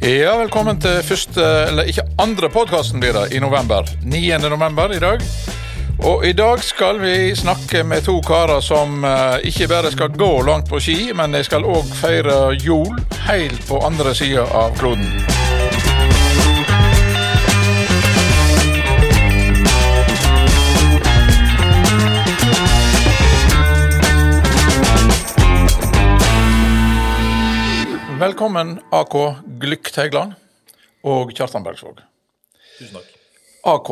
Ja, velkommen til første, eller ikke andre podkasten blir det, i november. 9. november i dag. Og i dag skal vi snakke med to karer som eh, ikke bare skal gå langt på ski, men de skal òg feire jul helt på andre sida av kloden. Velkommen AK Glykk Teigland og Kjartan Bergsvåg. Tusen takk. AK.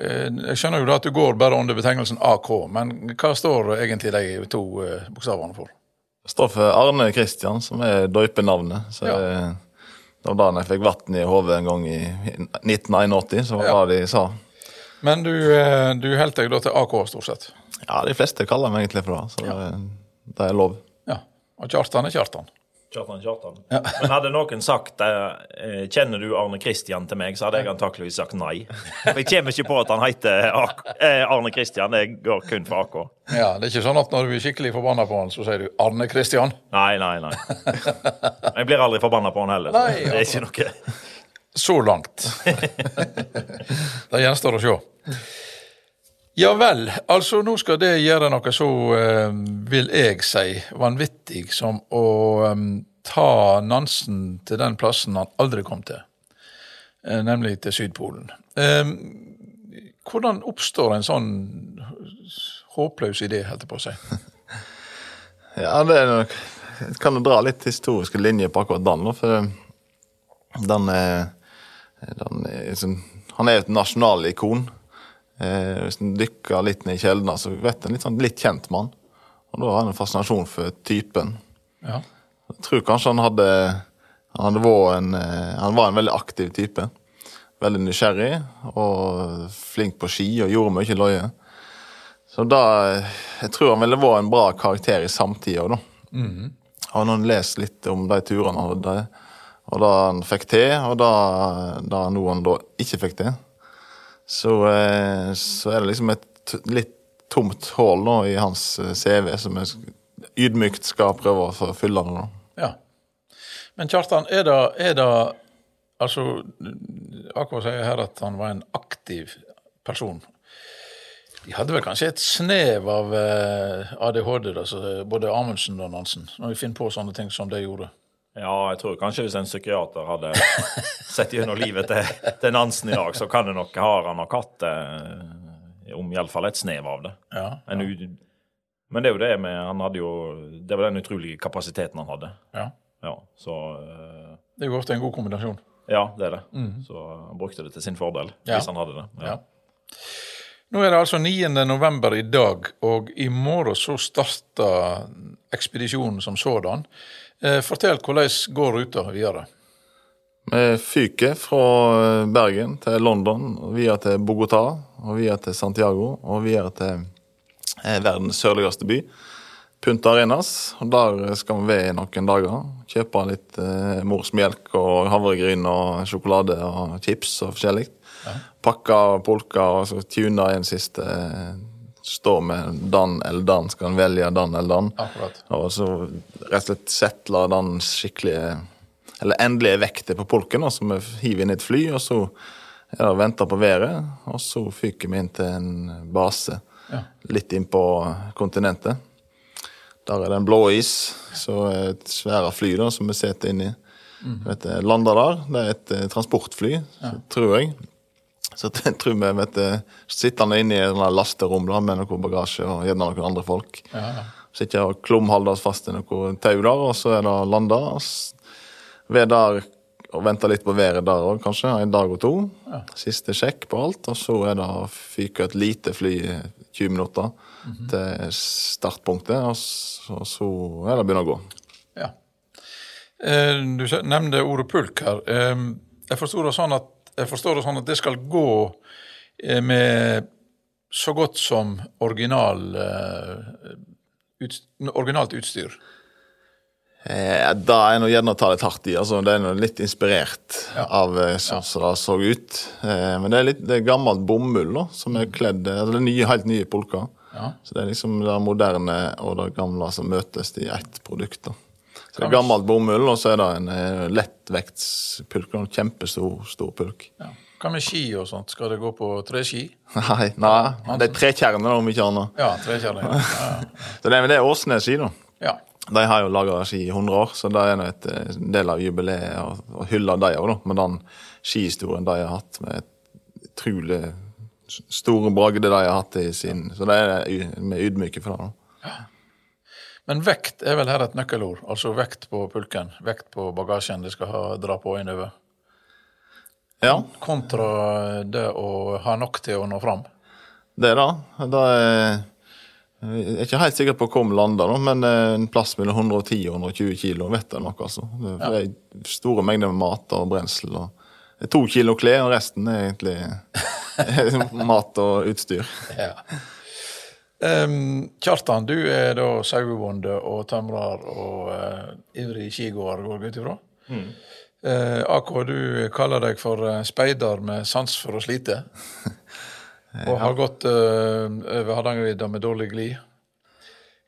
eh, Jeg skjønner jo da at du går bare under betegnelsen AK, men hva står egentlig de to eh, bokstavene for? Det står for Arne Kristian, som er døypenavnet. Så Ja. eh, Det var da jeg fikk vann i hodet en gang i 1981, så var det de sa. Men du, du holdt deg da til AK, stort sett? Ja, de fleste kaller meg egentlig for det, så ja. det er lov. Ja. Og Kjartan er Kjartan. Kjartan Kjartan. Men hadde noen sagt eh, 'Kjenner du Arne Kristian til meg?' så hadde jeg antakeligvis sagt nei. For jeg kommer ikke på at han heter eh, Arne Kristian. Det går kun for AK. Ja, Det er ikke sånn at når du er skikkelig forbanna på han, så sier du Arne Kristian? Nei, nei, nei. Jeg blir aldri forbanna på han heller. så ja. det er ikke noe Så langt. det gjenstår å se. Ja vel, altså nå skal det gjøre noe så, eh, vil jeg si, vanvittig som å eh, ta Nansen til den plassen han aldri kom til, eh, nemlig til Sydpolen. Eh, hvordan oppstår en sånn håpløs idé, holdt jeg på å si? Ja, det er nok Jeg kan jo dra litt historiske linjer på akkurat den, for den er, den er sånn, Han er et nasjonalikon. Eh, hvis en dykker litt ned i kjeldene, så vet en litt, sånn, litt kjent mann. Og da har en en fascinasjon for typen. Ja. Jeg tror kanskje han hadde Han hadde vært en eh, Han var en veldig aktiv type. Veldig nysgjerrig og flink på ski og gjorde mye løye. Så da Jeg tror han ville vært en bra karakter i samtida, da. Han har lest litt om de turene han hadde, og da han fikk til, og da noe han da ikke fikk til. Så, eh, så er det liksom et litt tomt hull nå i hans eh, CV, som jeg ydmykt skal prøve å fylle nå. Ja. Men Kjartan, er det, er det Altså, AK sier her at han var en aktiv person. De hadde vel kanskje et snev av eh, ADHD, da, både Amundsen og Nansen, når de finner på sånne ting som de gjorde. Ja, jeg tror kanskje hvis en psykiater hadde sett gjennom livet til, til Nansen i dag, så kan det nok ha han nok hatt eh, om iallfall et snev av det. Ja, u- Men det er jo det med Han hadde jo Det var den utrolige kapasiteten han hadde. ja. Ja, så eh, Det er jo ofte en god kombinasjon. Ja, det er det. Så han brukte det til sin fordel, Ja. hvis han hadde det. Ja. Nå er det altså 9. november i dag, og i morgen så starter ekspedisjonen som sådan. Eh, fortell hvordan går ruta videre? Vi fyker fra Bergen til London, og via til Bogotá, og via til Santiago, og videre til eh, verdens sørligste by, Punta Arenas. Og Der skal vi være i noen dager. Kjøpe litt eh, morsmelk og havregryn og sjokolade og chips og forskjellig. Pakke polka og så tune en siste eh, Stå med dan eller dan, skal en velge dan eller dan. Akkurat. Og så rett og slett settle den skikkelige Eller endelige vekta på polken, og så vi hiver inn et fly, og så er det å vente på været. Og så fyker vi inn til en base Ja. litt inn på kontinentet. Der er det en blå is, så er et svære fly da, som vi sitter inni. Vet du, Lander der. Det er et eh, transportfly, ja. tror jeg. Så jeg tror vi vet sitter han inne i et lasterom da, med noe bagasje og gjerne noen andre folk. Ja, ja. Sitter og klumholder oss fast i noe tau der, og så er det landa. og er der og venter litt på været der òg, kanskje. En dag og to. Siste sjekk på alt. Og så er det å fyke et lite fly i 20 minutter til startpunktet, og så, så er det å begynne å gå. Ja. Eh, Du nevnte ordet pulk her. Eh, Jeg forsto det sånn at, jeg forstår det, sånn at det skal gå eh, med så godt som original, eh, ut, originalt utstyr. Eh, da er nå gjerne å ta litt hardt i. altså Det er nå litt inspirert av eh, sånn som det så ut. Eh, men det er litt det er gammelt bomull da, som er kledd altså Det er nye, helt nye polka. Ja. Så det er liksom det moderne og det gamle som møtes i ett produkt. da. Så det er gammelt bomull, og så er det en lett lettvektspulk. En kjempestor stor pulk. Ja. Hva med ski og sånt? Skal det gå på treski? Nei, nei det er trekjerner, om ikke annet. Ja, trekjerner. Ja. Ja, ja. Så det det er Åsnes-ski, da. ja. De har jo laga ski i 100 år, så det er et eh, del av jubileet å, hylle de òg, med den skihistorien de har hatt. med et utrolig store bragder de har hatt i sin Så det er er ydmyke for det. da. Men vekt er vel her et nøkkelord? Altså vekt på pulken, vekt på bagasjen de skal ha, dra på innover. Ja, Kontra det å ha nok til å nå fram. det er det. det er, jeg er ikke helt sikker på hvor vi lander, da, men eh, en plass mellom 110 og 120 kilo vet jeg nok. altså. Det, for det er store mengder med mat og brensel. og To kilo klær, og resten er egentlig mat og utstyr. Ja. Em, Kjartan, du er da sauebonde og tømrer og uh, ivrig skigåer, går jeg ut ifra. Eh, AK, du kaller deg for eh, speider med sans for å slite. Og har gått uh, over Hardangervidda med dårlig glid.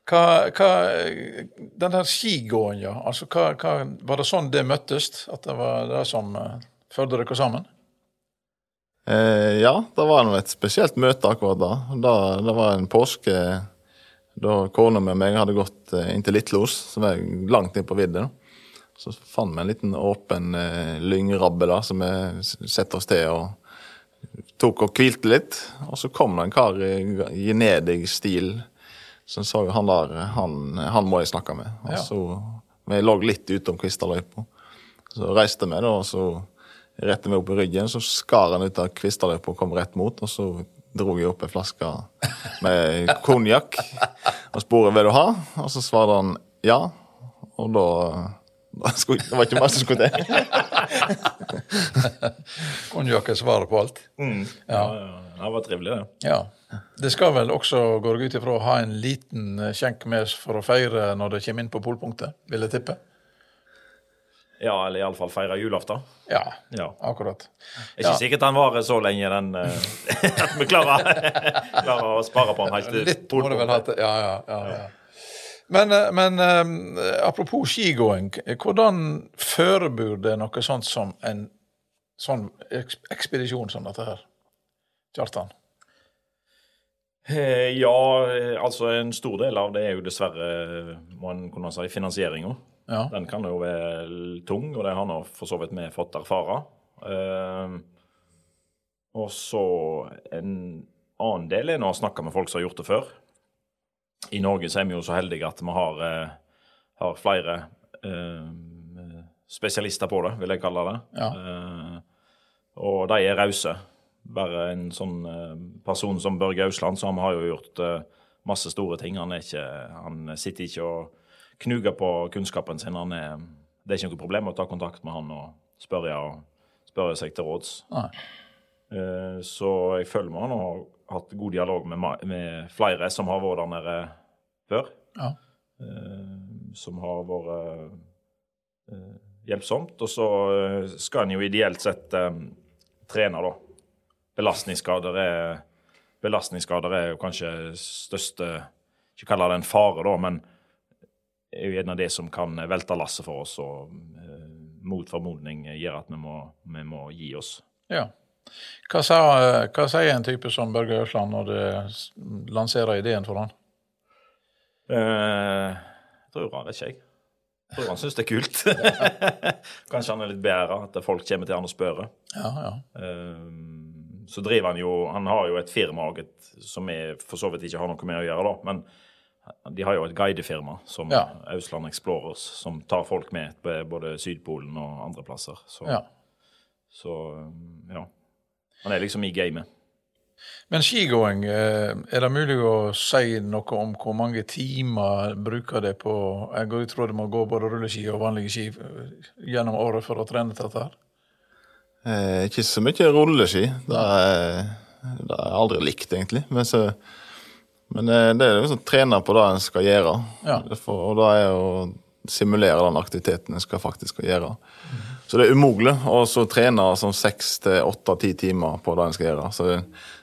Hva, hva Den der skigåinga, altså hva, hva, var det sånn det møttes? At det var det som uh, førte dere sammen? Eh, ja, det var nå et spesielt møte akkurat da. da. Det var en påske da kona og meg hadde gått eh, inn til Litlos, som er langt inn på vidda. Så fant vi en liten åpen eh, lyngrabbe da, som vi s- satte oss til og tok og hvilte litt. Og så kom det en kar i genedig stil som sa han der, han, han må jeg snakke med. Og Ja. så Vi lå litt utom Kvistaløypa. Så reiste vi, da, og så rette meg opp i ryggen, så skar han ut av kvistaløypa og kom rett mot, og så dro jeg opp en flaske med konjakk og sporet vil du ha, og så svarte han ja, og da, da skulle, Det var ikke masse som skulle til. Konjakk er svaret på alt. Ja, ja, det var trivelig, det. Ja. Det skal vel også, går jeg ut ifra, ha en liten eh, skjenk med for å feire når det kommer inn på polpunktet, vil jeg tippe? Ja, eller iallfall feire julaften. Ja, Ja. akkurat. Det er ikke sikkert den varer så lenge, den eh, at vi klarer, klarer å spare på den helt til Litt må det vel ha til. Ja, ja, ja, ja. Men, eh, men eh, apropos skigåing, hvordan forbereder noe sånt som en sånn ekspedisjon som dette her? Kjartan? Eh, Ja, altså en stor del av det er jo dessverre, må en kunne si, finansieringa. Ja. Den kan jo være tung, og det har nå for så vidt vi fått erfare. Uh, og så en annen del er nå å snakke med folk som har gjort det før. I Norge så er vi jo så heldige at vi har, uh, har flere uh, spesialister på det, vil jeg kalle det. Ja. Eh, og de er rause. Bare en sånn person som Børge Ausland, som har jo gjort eh, masse store ting. Han, er ikke, han sitter ikke og knuger på kunnskapen sin. Han er, det er ikke noe problem å ta kontakt med han og spørre, og spørre seg til råds. Eh, Så jeg føler og har hatt god dialog med, med flere som har vært der nede før. Ja. eh, Som har vært eh, hjelpsomt. Og så skal en jo ideelt sett trene, da. Belastningsskader er, belastningsskader er jo kanskje største Ikke kalle det en fare, da, men er jo gjerne det som kan velte lasset for oss, og eh, mot formodning gjør at vi må, vi må gi oss. ja. Hva, sa, hva sier en type som Børge Ørsland når du lanserer ideen for han? Eh, jeg tror han, vet ikke. Jeg tror han syns det er kult. Kanskje han er litt bedre, at folk kommer til han og spør. Ja, ja. Eh, så driver han jo Han har jo et firma som jeg for så vidt ikke har noe med å gjøre, da. Men de har jo et guidefirma som Ja. Ausland Explorers, som tar folk med på både Sydpolen og andre plasser. Så, ja. så eh, ja. Han er liksom i gamet. Men skigåing, eh, er det mulig å si noe om hvor mange timer bruker det på Jeg går ut fra det må gå både rulleski og vanlige ski eh, gjennom året for å trene til dette her? Eh, ikke så mye rulleski. Det er, det er jeg aldri likt, egentlig. Men, så, men eh, det er jo sånn trene på det en skal gjøre. Ja. Og det er å simulere den aktiviteten en skal faktisk gjøre. Så det er umulig å så trene sånn seks til åtte, ti timer på det en skal gjøre. Så,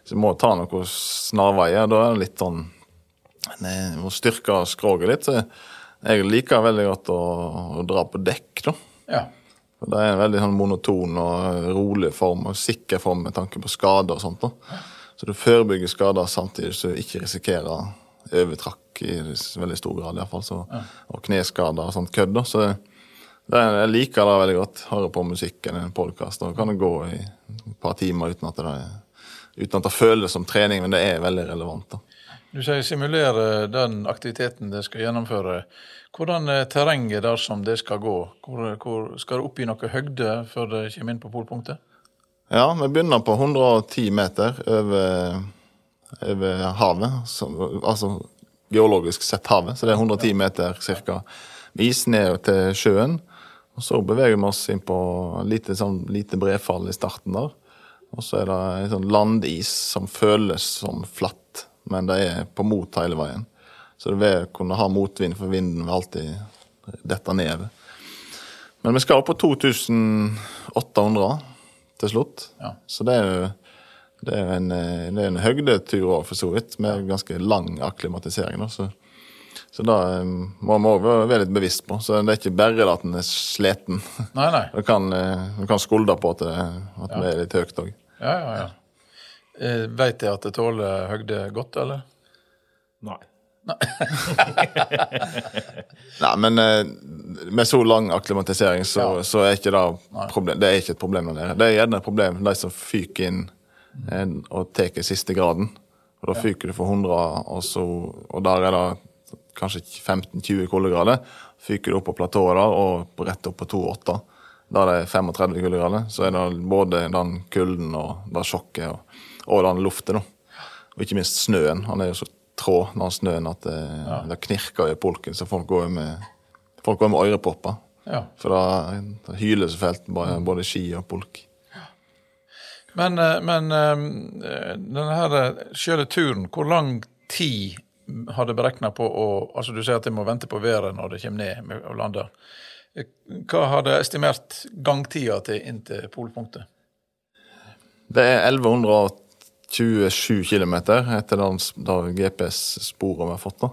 så du må ta noen snarveier. Da er det litt sånn en må styrke skroget litt. Så jeg liker veldig godt å, å dra på dekk, da. Ja. Og Det er en veldig sånn monoton og rolig form, og sikker form med tanke på skader og sånt. da. Så du forebygger skader samtidig så du ikke risikerer overtrakk i veldig stor grad, iallfall. Så, Og kneskader og sånt kødd. da. Så det er, jeg liker det veldig godt. Hører på musikk eller en podkast. Da kan det gå i et par timer uten at det, uten at det føles som trening, men det er veldig relevant. da. Du sier simulere den aktiviteten det skal gjennomføre. Hvordan er terrenget der som det skal gå? Hvor, hvor, skal det opp i noe høgde før det kommer inn på polpunktet? Ja, vi begynner på 110 meter over, over havet. Så, altså geologisk sett havet. Så det er 110 meter ca. is ned til sjøen. Og så beveger vi oss inn på lite, sånn, lite brefall i starten der. Og så er det en sånn landis som føles som flatt, men det er på mot hele veien. Så det vil kunne ha motvind, for vinden vil alltid dette ned. Men vi skal opp på 2800 til slutt. Ja. Så det er jo det er en, eh, det er en høgdetur òg, for så vidt, med ganske lang akklimatisering. Da. Så, så det eh, må vi òg være litt bevisst på. Så det er ikke bare at en er sliten. Nei, nei. Du kan, eh, du kan skulde på at det, at det er litt høyt òg. Ja, ja, ja. Eh, Veit jeg at det tåler høgde godt, eller? Nei. Nei, men eh, med så lang akklimatisering, så, Ja. så er ikke det problem, Det er ikke et problem der. Det er gjerne et problem de som fyker inn eh, og tar siste graden. Og Da fyker du for 100, og, så, og der er det kanskje 15-20 kuldegrader. Fyker du opp på platået der og rett opp på 2,8, der det er 35 kuldegrader, så er det både den kulden og det sjokket og, og den luften. da. Og ikke minst snøen. Han er jo så trå, når snøen, at det, det knirker i polken, så folk går med, folk går med ørepropper. Ja. For det, det hyler så fælt, både, både ski og polk. Men, eh, men eh, denne her eh, selve turen, hvor lang tid har det beregna på å Altså du sier at jeg må vente på været når det kommer ned og lander. Eh, Hva har det estimert gangtida til inn til polpunktet? Det er 1127 km etter den, det GPS-sporet vi har fått. da.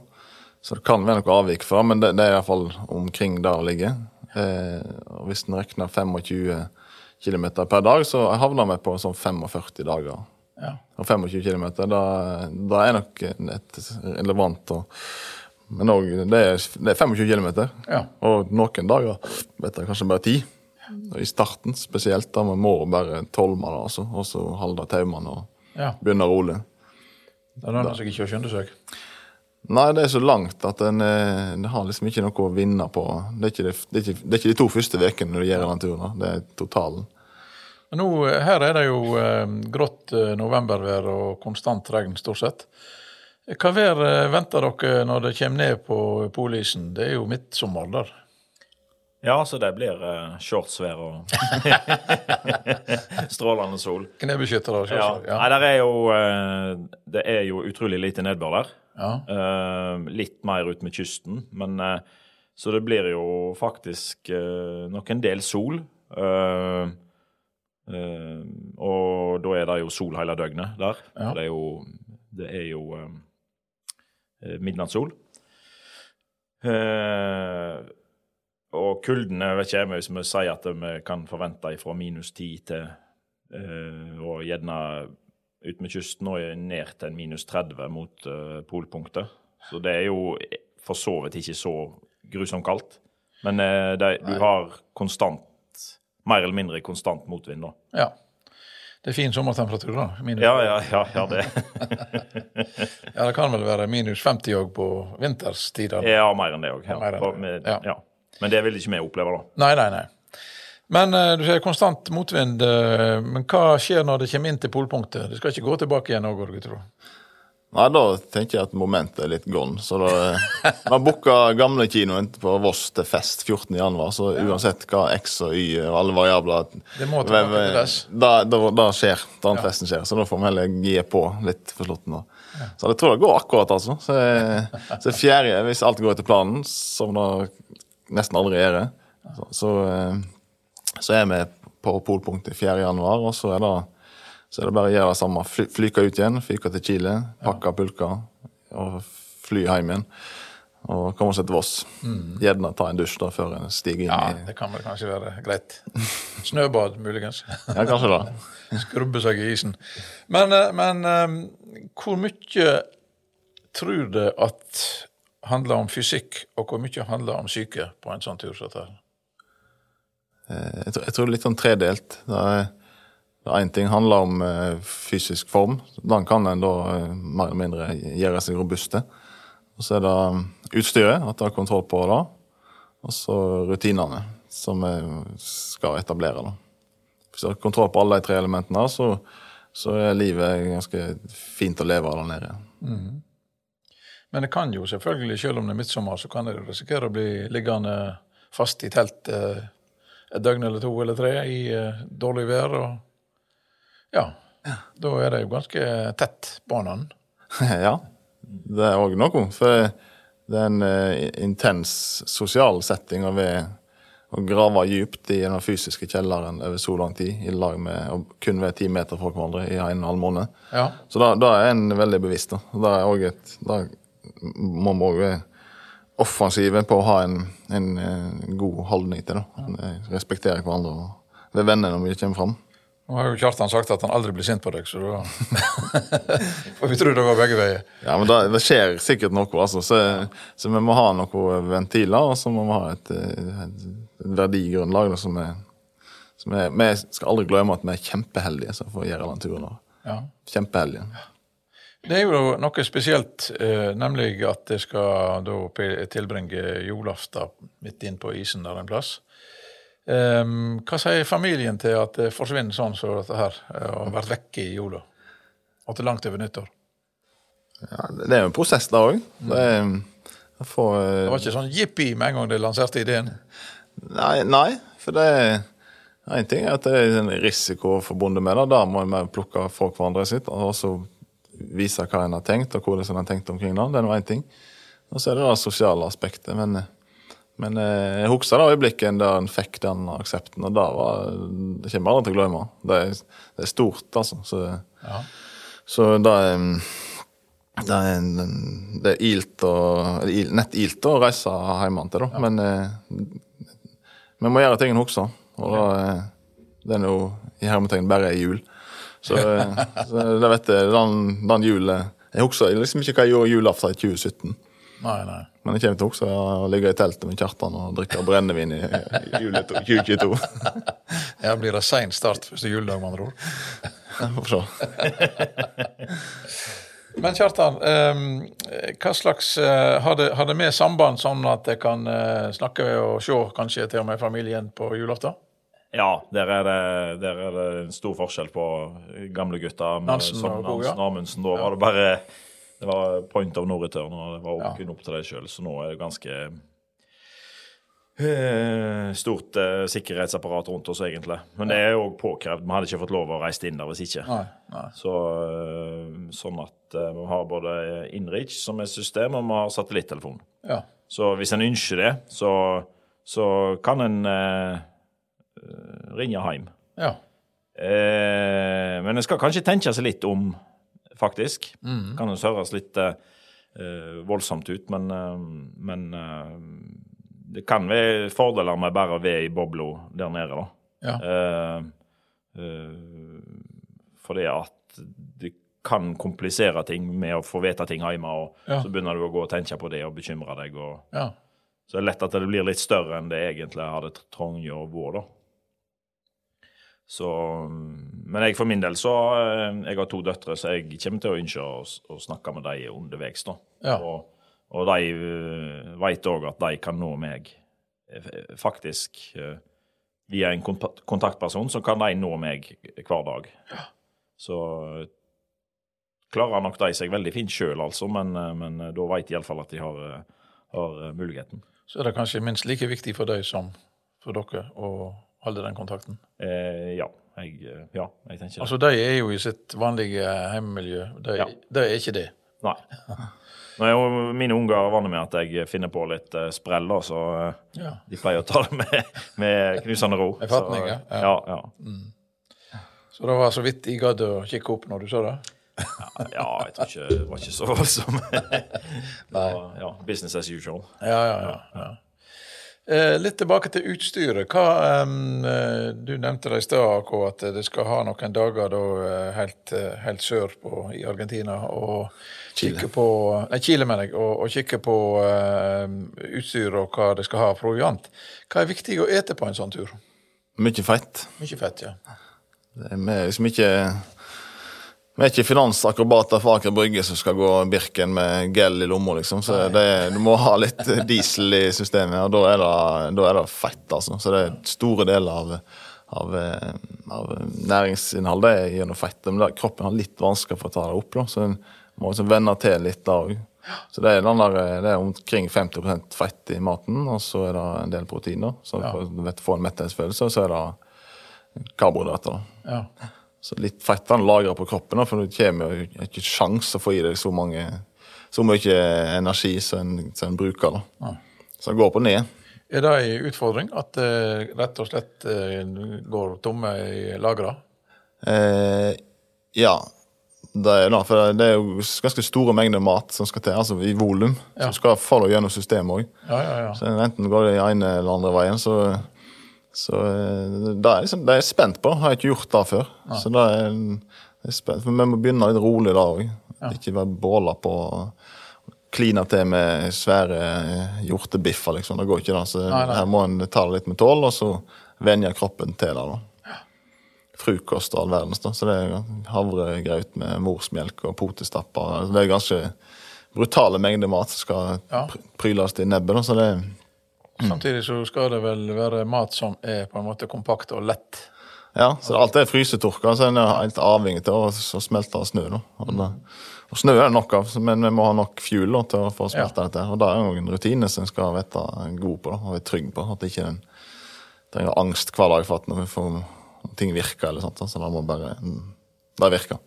Så det kan være noe avvik fra, men det, det er iallfall omkring der det ligger. Eh, og hvis en regner 25 km per dag, så havner vi på sånn 45 dager. Ja. Og 25 km, da, da er nok et relevant og Men òg det, det er 25 km. Ja. Og noen dager vet jeg kanskje bare 10. Og I starten spesielt, da vi må bare tolme det, altså, og så holde taumene og ja. begynne rolig. Det lønner seg ikke å skynde seg. Nei, det er så langt at en, eh, har liksom ikke noe å vinne på. Det er ikke, det, det er ikke, det er ikke de to første ukene du gjør den turen. Det er totalen. Men nå, eh, her er det jo eh, grått eh, novembervær og konstant regn, stort sett. Hva vær venter dere når det kommer ned på polisen? Det er jo midtsommer der. Ja, så det blir uh, shortsvær og strålende sol. Knebeskyttere, Ja. selvsagt. Nei, Ja. der er jo uh, Det er jo utrolig lite nedbør der. Ja. Uh, litt mer ut med kysten, men uh, Så det blir jo faktisk uh, nok en del sol. Eh, eh, og da er det jo sol hele døgnet der. Ja. Det er jo, det er jo eh, midnattssol. Eh, og kulden vet ikke, hvis vi sier at vi kan forvente fra minus 10 til eh, og gjerne ut med kysten og ned til minus 30 mot eh, polpunktet. Så det er jo for så vidt ikke så grusomt kaldt. Men eh, det, du har konstant, mer eller mindre konstant motvind, da. ja. Det er fin sommertemperatur, da. Minus, Ja, ja, ja, ja det. Ja, det kan vel være minus 50 òg på vinterstider. Ja, mer enn det òg. Ja. Ja. Ja. Men det vil ikke vi oppleve, da. Nei, nei, nei. Men eh, du sier konstant motvind. eh, men hva skjer når det kommer inn til polpunktet? Det skal ikke gå tilbake igjen nå, går det ut ifra? Nei, da tenker jeg at momentet er litt gone. Så da Man har booka gamlekinoen på Voss til fest 14. januar, så uansett hva X og Y og alle variabler Det må ta hvem. Da, da, da skjer da ja. festen skjer, så da får vi heller gi på litt for slutten. da. Så jeg tror det går akkurat, altså. Så, så fjerde, Hvis alt går etter planen, som det nesten aldri gjør, så, så, eh, så er vi på polpunktet 4. januar, og så er det så er det bare å gjøre det samme. Fly, flyke ut igjen, fyke til Chile, pakke pulker og fly hjem igjen. og komme seg til Voss. Gjerne ta en dusj da før en stiger inn Ja, i det kan vel kanskje være greit. Snøbad, muligens. Ja, kanskje det. Skrubbe seg i isen. Men, eh, men eh, hvor mye tror du at handler om fysikk, og hvor mye handler om psyke på en sånn tur? Eh, Jeg tror, jeg tror det er litt sånn tredelt. Det en ting handler om eh, fysisk form. Den kan en da eh, mer eller mindre gjøre seg robuste. Og så er det um, utstyret, at du har kontroll på det. Og så rutinene, som vi skal etablere. da. Hvis du har kontroll på alle de tre elementene, så, så er livet ganske fint å leve der nede. Men det kan jo selvfølgelig, selv om det er midtsommer, så kan det jo risikere å bli liggende fast i telt eh, et døgn eller to eller tre i eh, dårlig vær. og ja, da er det jo ganske tett banen. ja, det er òg noe. For det er en eh, intens sosial setting å å grave dypt i den fysiske kjelleren over så lang tid, i lag med å kun være ti meter fra hverandre i en og en halv måned. Ja, Så da er en veldig bevisst. Da, Det er også et, da må vi være offensive på å ha en, en, eh, god holdning til det. Ja. Respektere hverandre og være venner når vi kommer fram. Nå har jo Kjartan sagt at han aldri blir sint på deg, så da Og vi tror det går begge veier. Ja, men da, det skjer sikkert noe, altså. Så, så vi må ha noen ventiler, og så må vi ha et, eh, et, et verdigrunnlag da, som er som Vi skal aldri glemme at vi er kjempeheldige som får gjøre den turen. Ja. Kjempeheldige. Det er jo noe spesielt, eh, nemlig at det skal tilbringe julaften midt inn på isen der en plass. Ehm, hva sier familien til at det forsvinner sånn som dette her, eh, og har vært vekke i jula? Det er langt over nyttår? Ja, det er jo en prosess, da òg. Det er Det var ikke sånn jippi med en gang de lanserte ideen. Nei, nei for det er en ting er at det er en risiko forbundet med det. Da må vi plukke fra hverandre sitt, og så vise hva en har tenkt, og hvordan en har tenkt omkring det. Det er nå én ting. Og så er det det sosiale aspektet. Men, men eh, jeg husker det øyeblikket da en fikk den aksepten, og da var det kommer aldri til å glemme. Det er, det er stort, altså. Så, Ja. så det er det er, en, det er ilt og, nett ilt å reise hjemme til, da. Men eh, vi må gjøre ting en husker. Og da, eh, det er jo i hermetegn bare ei jul. Så, så det vet jeg, den, den julen Jeg husker liksom ikke hva jeg gjorde julaften i 2017. Nei, nei. Men jeg kommer til å huske å ligge i teltet med Kjartan og drikke brennevin i jule 2022. ja, blir det sein start første juledag, med andre ord. Får se. Men Kjartan, ehm, hva slags eh, Har det, har det med samband sånn at jeg kan eh, snakke og se kanskje til og med familien på julaften? Ja, der er, det, der er det en stor forskjell på gamle gutter. med- Nansen. Nansen Amundsen. Da var det bare det var point of no return. og Det var Ja. opp til deg sjøl. Så nå er det ganske eh, stort eh, sikkerhetsapparat rundt oss, egentlig. Men det er òg påkrevd. Vi hadde ikke fått lov å reise inn der hvis ikke. Nei. nei. Så, eh, sånn at vi har både Inreach som er system, og vi har satellittelefon. Ja. Så hvis en ønsker det, så, så kan en ringe hjem. ja. Eh, men en skal kanskje tenke seg litt om, faktisk. Kan jo høres litt eh, eh, voldsomt ut, men, eh, men eh, det kan være fordeler med bare å være i bobla der nede, da. Ja. Eh, eh, fordi at det kan komplisere ting med å få vite ting hjemme, og Ja. så begynner du å gå og tenke på det og bekymre deg. og ja. så det er lett at det blir litt større enn det egentlig hadde trengt å være. Så Men jeg for min del så eh, Jeg har to døtre, så jeg kommer til å ønske å, å snakke med dem underveis. Ja. Og, og de uh, vet òg at de kan nå meg eh, faktisk eh, via en kontaktperson, så kan de nå meg hver dag. Så eh, klarer nok de seg veldig fint sjøl, altså, men, eh, men eh, da vet de iallfall at de har, eh, har eh, muligheten. Så er det kanskje minst like viktig for deg som for dere å holde den kontakten. Eh, ja, jeg, eh, ja, jeg tenker det. Altså, de er jo i sitt vanlige hjemmemiljø. De, Ja. de er ikke det. Nei. Når jeg, mine unger vant med at jeg finner på litt uh, sprell, da, så uh, Ja. de pleier å ta det med, med knusende ro. Med fatning, Så, ja. ja. Ja. mm. Så det var så vidt jeg gadd å kikke opp når du sa det? ja. jeg tror ikke det var ikke så voldsomt. Nei. ja, business as usual. Ja, ja, ja. Eh, litt tilbake til utstyret. Hva, eh, du nevnte det i stad, at det skal ha noen dager da, eh, helt, helt sør på, i Argentina og kikke på Nei, Chile, mener jeg. Og, og kikke på eh, utstyr og hva det skal ha av proviant. Hva er viktig å ete på en sånn tur? Mye fett. Mye fett, ja. Det er liksom ikke Vi er ikke finansakrobater fra Aker Brygge som skal gå Birken med gel i lomma, liksom. Så det, du må ha litt diesel i systemet, og da er det, da er det fett, altså. Så det er store deler av, av, eh, av næringsinnholdet gjennom fett. Men der, kroppen har litt vanskelig for å ta det opp, da. Så en må liksom vende til litt da òg. Så det er, der, det er omkring 50% fett i maten, og så er det en del proteiner. Så for å få en metthetsfølelse, så er det karbohydrater. da. ja. Så litt fett han lagrer på kroppen, da, for du kommer jo ikke sjans å få i deg så mange så mye energi som en, som en bruker. da. Så det går på ned. Er det en utfordring at det rett og slett uh, går tomme i lagra? Eh, ja, det er, da, for det er jo ganske store mengder mat som skal til, altså i volum. Ja. Som skal falle gjennom systemet òg. Ja, ja, ja. Så enten går det ene eller andre veien, så, så eh, det er, liksom, det er jeg spent på. Har jeg ikke gjort det før. Så det er, det er spent. For vi må begynne litt rolig da òg. Ikke være båla på og kline til med svære hjortebiffer, liksom. Det går ikke, da. Så Nei, nei. her må en ta det litt med tål, og så venne kroppen til det. da Frukost og all verdens. da, Så det er havregraut med morsmelk og potestapper. Altså, det er ganske brutale mengder mat som skal Ja. pr- pryles i nebbet. da, så det er Samtidig så skal det vel være mat som er på en måte kompakt og lett. Ja, så alt er frysetørka, så en er helt avhengig av å smelte smelte snø. da. Og, snø er det nok av, men vi må ha nok fuel da, til å få smelta dette. Og det er jo en rutine som en skal være god på da, og være trygg på. At ikke en trenger angst hver dag for at vi får, om ting virker. eller sånt, da, så det må bare mm, Det virker.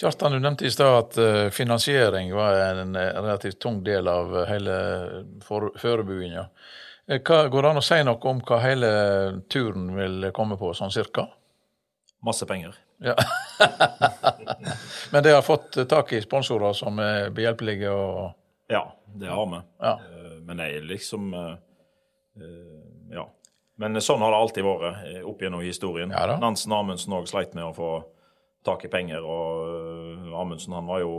Kjartan, du nevnte i stad at eh, finansiering var en eh, relativt tung del av eh, hele for-. Eh, hva- Går det an å si noe om hva hele turen vil komme på, sånn cirka? Masse penger. Ja. Men det har fått tak i sponsorer som er behjelpelige og Ja, det har vi. Ja. Eh, Men er liksom eh, eh, Ja. Men sånn har det alltid vært eh, opp gjennom historien. Ja. Nansen Amundsen òg sleit med å få tak i penger, og eh, Amundsen han var jo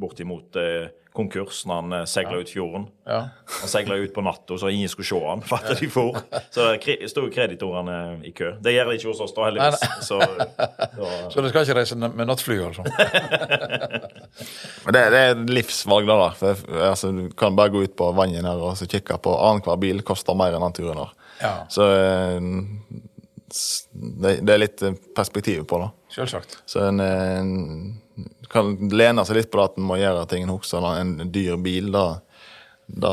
bortimot eh, konkurs når han eh, ja. ut fjorden. Ja. Han seila ut på natta så ingen skulle se han for at de for. Så det kre- sto kreditorene i kø. Det gjør de ikke hos oss, da, heldigvis. Så, så Så du skal ikke reise med nattfly, altså? Men det, det er livsvalg, da. da. For, altså, du kan bare gå ut på vannet her og så kikke på annenhver bil koster mer enn den turen her. Ja, Så eh, det, det er litt eh, perspektiv på det. selvsagt. Så en, en kan lene seg litt på det at en må gjøre ting en husker. En dyr bil, da, da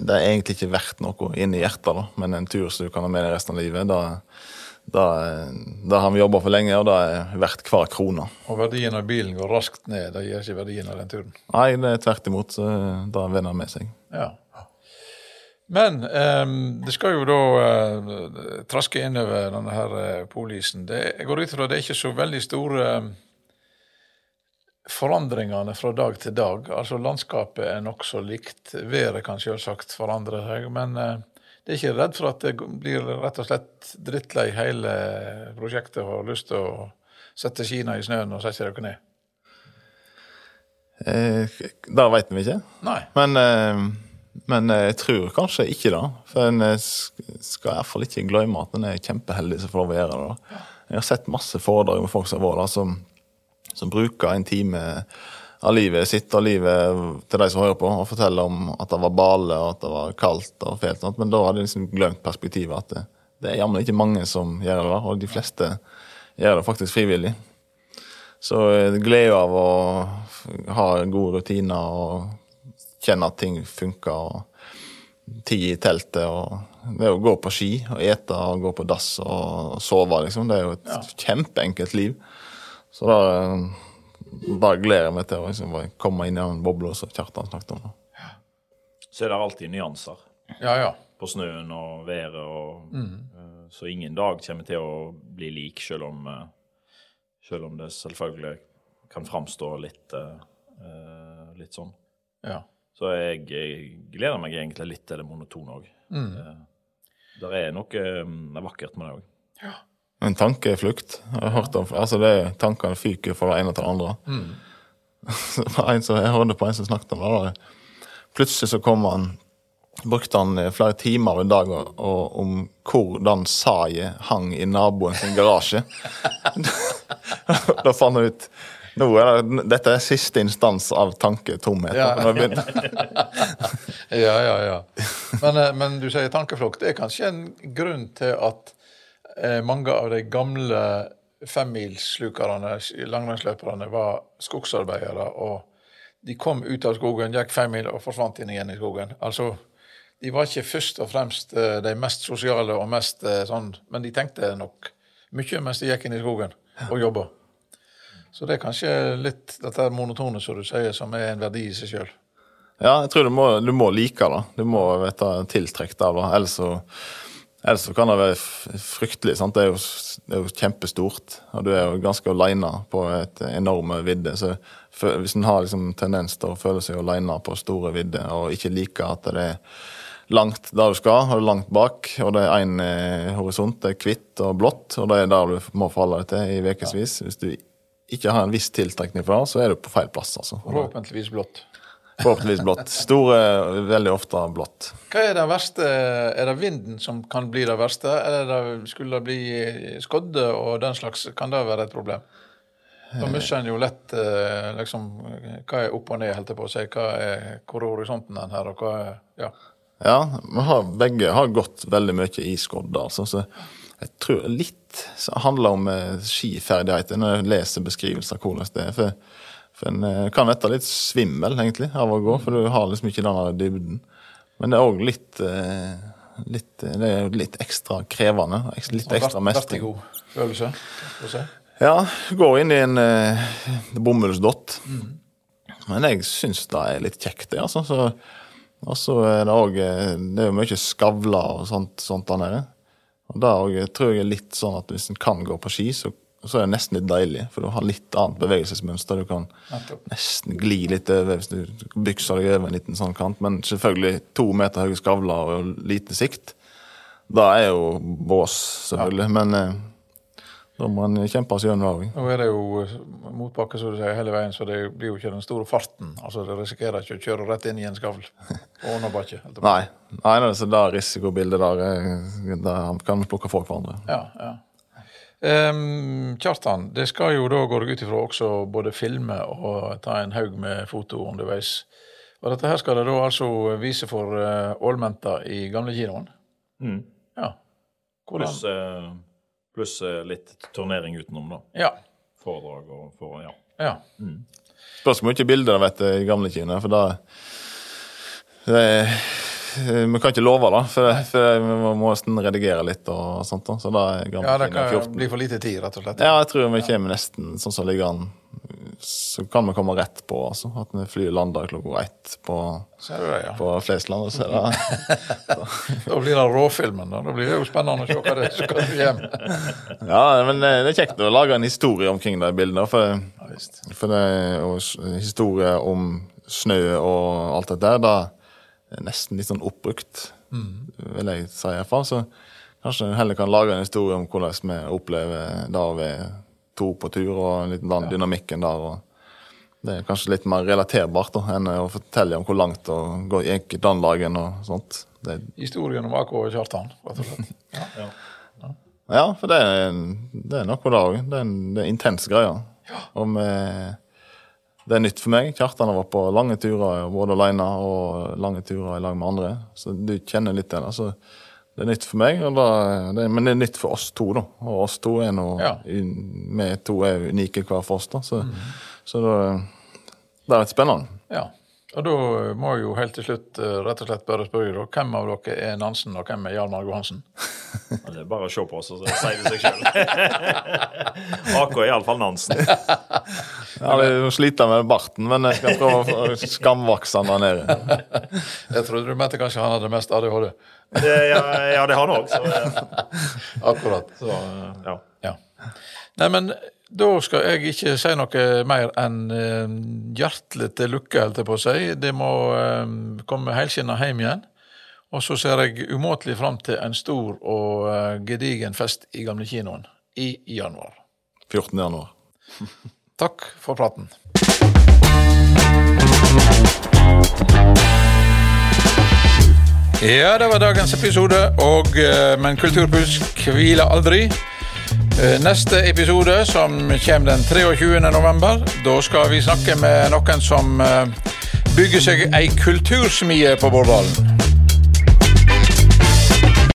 Det er egentlig ikke verdt noe inni hjertet, da. men en tur som du kan ha med deg resten av livet, da, da, da har vi jobba for lenge, og det er verdt hver krone. Og verdien av bilen går raskt ned. Det gir ikke verdien av den turen. Nei, det er tvert imot. så Da venner med seg. Ja. Men ehm, det skal jo da eh, traske innover denne her eh, polisen. Det, jeg går ut fra det er ikke så veldig store eh, forandringene fra dag til dag. Altså landskapet er nokså likt. Været kan selvsagt forandre seg. Men eh, det er ikke redd for at det blir rett og slett drittlei hele prosjektet og har lyst til å sette skina i snøen og sette dere ned. Eh, det veit vi ikke. Nei. Men, eh, men jeg tror kanskje ikke det. For en skal i hvert fall ikke glemme at en er kjempeheldig som får lov å gjøre det. da. Jeg har sett masse foredrag med folk som har vært der, som, som bruker en time av livet sitt og livet til de som hører på, og forteller om at det var bale og at det var kaldt og fælt. Men da hadde jeg liksom glemt perspektivet at det, det er jammen ikke mange som gjør det, og de fleste gjør det faktisk frivillig. Så gleden glede av å ha gode rutiner og kjenne at ting funker. og Tid i teltet og det å gå på ski og ete og gå på dass og sove, liksom. Det er jo et kjempeenkelt liv. Så da eh, bare gleder jeg meg til å liksom, komme inn i den bobla som Kjartan snakket om. Så er det alltid nyanser Ja, ja. på snøen og været. Og, eh, Så ingen dag kommer til å bli lik, selv om, eh, selv om det selvfølgelig kan framstå litt, litt sånn. ja. Så jeg, jeg gleder meg egentlig litt til det monotone òg. Mm. Det er noe mm, vakkert med det òg. En tankeflukt. Jeg har hørt om, altså det er Tankene fyker fra det ene til det andre. Så var en som, jeg hørte på en som snakket om det. da. Plutselig så kom han Brukte han eh, flere timer en dag og, og, om hvordan saget hang i naboen sin garasje. da fant han ut nå er det, Dette er siste instans av tanketomhet. Ja. Ja, ja, ja. Men, eh, men du sier tankeflukt. Det er kanskje en grunn til at mange av de gamle femmilslukerne, langrennsløperne, var skogsarbeidere. Og de kom ut av skogen, gikk fem mil og forsvant inn igjen i skogen. Altså, de var ikke først og fremst eh, de mest sosiale og mest eh, sånn, men de tenkte nok mye mens de gikk inn i skogen og jobba. Så det er kanskje litt dette monotone som du sier, som er en verdi i seg sjøl. Ja, jeg tror du må, du må like det. Du må være tiltrukket av det. Ellers så, ellers så kan det være fryktelig. Sant? Det, er jo, det er jo kjempestort, og du er jo ganske aleine på et enorme vidde. Så hvis en har liksom tendens til å føle seg aleine på store vidder, og ikke liker at det er langt der du skal, og langt bak, og det er én eh, horisont, det er hvitt og blått, og det er der du må forholde deg til i ukevis. Hvis du ikke har en viss tiltrekning for det, så er du på feil plass. altså. Forhåpentligvis blått. Forhåpentligvis blått. Store, veldig ofte blått. Hva er det verste? Er det vinden som kan bli det verste? Eller er det, skulle det bli skodde og den slags, kan det være et problem? Da mister en jo lett eh, liksom, hva er opp og ned, holdt jeg på å si. Hva er, hvor er horisonten den her, og hva er Ja. Ja, vi har, begge har gått veldig mye i skodda, altså. Så jeg tror litt handler om eh, skiferdigheter når jeg leser beskrivelser av hvordan det er. For, for en eh, kan være litt svimmel, egentlig, av å gå, for du har liksom ikke den dybden. Men det er òg litt, eh, litt Det er litt ekstra krevende. Litt ekstra mestring. Si. Ja, går inn i en uh, bomullsdott. Men jeg syns det er litt kjekt, det. altså. Så, og så er det òg Det er jo mye skavler og sånt, sånt der nede. Og det òg tror jeg er litt sånn at hvis en kan gå på ski, så, så er det nesten litt deilig. For du har litt annet bevegelsesmønster. Du kan nesten gli litt over hvis du bykser deg over en liten sånn kant. Men selvfølgelig to meter høye skavler og lite sikt. Da er jo bås, selvfølgelig. Men eh, da må en kjempe seg gjennom det òg. Nå er det jo eh, motbakke, som du sier, hele veien, så det blir jo ikke den store farten. Altså, Det risikerer ikke å kjøre rett inn i en skavl. Og underbakke. Nei, nei, nei, så det risikobildet der, eh, der kan vi plukke folk hverandre. Ja, ja. Ehm, Kjartan, det skal jo da, går jeg ut ifra, også både filme og ta en haug med foto underveis. Og dette her skal det da altså vise for uh, ålmenta i gamlekinoen? Mm. Ja. Hvordan? Pluss uh, plus, uh, litt turnering utenom, da. Ja. Foredrag og for, ja. ja. Spørs hvor mye bilder det blir i gamle kinoer, for da det, Vi kan ikke love det, for, for vi må nesten redigere litt og sånt. Så da er ja, det kan 14. bli for lite tid, rett og slett. Ja, jeg tror vi kommer nesten sånn som ligger an. Så kan vi komme rett på, altså. At vi flyr lander klokka ett på, det, ja. på Flesland. Så det Da blir det råfilmen, da. Da blir det jo spennende å se hva det er som kommer. Ja, men det det er kjekt å lage en historie omkring de bildene. For, Ja, for det, og historie om snø og alt dette der, da nesten litt sånn oppbrukt, vil jeg si iallfall. Så kanskje en heller kan lage en historie om hvordan vi opplever det vi være to på tur, og litt den dynamikken der. og Det er kanskje litt mer relaterbart da, enn å fortelle om hvor langt det går i dagen og sånt. Det, Historien om AK og Kjartan, rett og slett. Ja. Ja, for det er, det er noe der òg. Det, er en- er intens greie. Om, eh, det er nytt for meg. Kjartan har vært på lange turer både alene og lange turer i lag med andre. Så du kjenner litt til det. Så det er nytt for meg, da, det, men det er nytt for oss to. da. Og oss to er nå Ja. Vi to er unike hver for oss, da. Så, så da, det er litt spennende. ja. Og da må jeg jo helt til slutt eh, rett og slett bare spørre dere, hvem av dere er Nansen, og hvem er Hjalmar Johansen? Men Det er bare å se på oss, og så sier det seg sjøl. AK er iallfall Nansen. Ja, er sliter med barten, men jeg skal prøve å skamvokse den der nede. Jeg trodde du mente kanskje han hadde mest ADHD. Det, ja, ja, det har han òg, så, Akkurat. så eh, ja. Nei, men da skal jeg ikke si noe mer enn eh, hjertelig til lykke, holdt jeg på å si. Det må eh, komme helskinna hjem igjen. Og så ser jeg umåtelig fram til en stor og eh, gedigen fest i gamle kinoen i januar. 14. januar. Takk for praten. Ja, det var dagens episode, og, men Kulturpuls hviler aldri. Eh, Neste episode, som kommer den 23. november, da skal vi snakke med noen som eh, bygger seg ei kultursmie på Bordalen.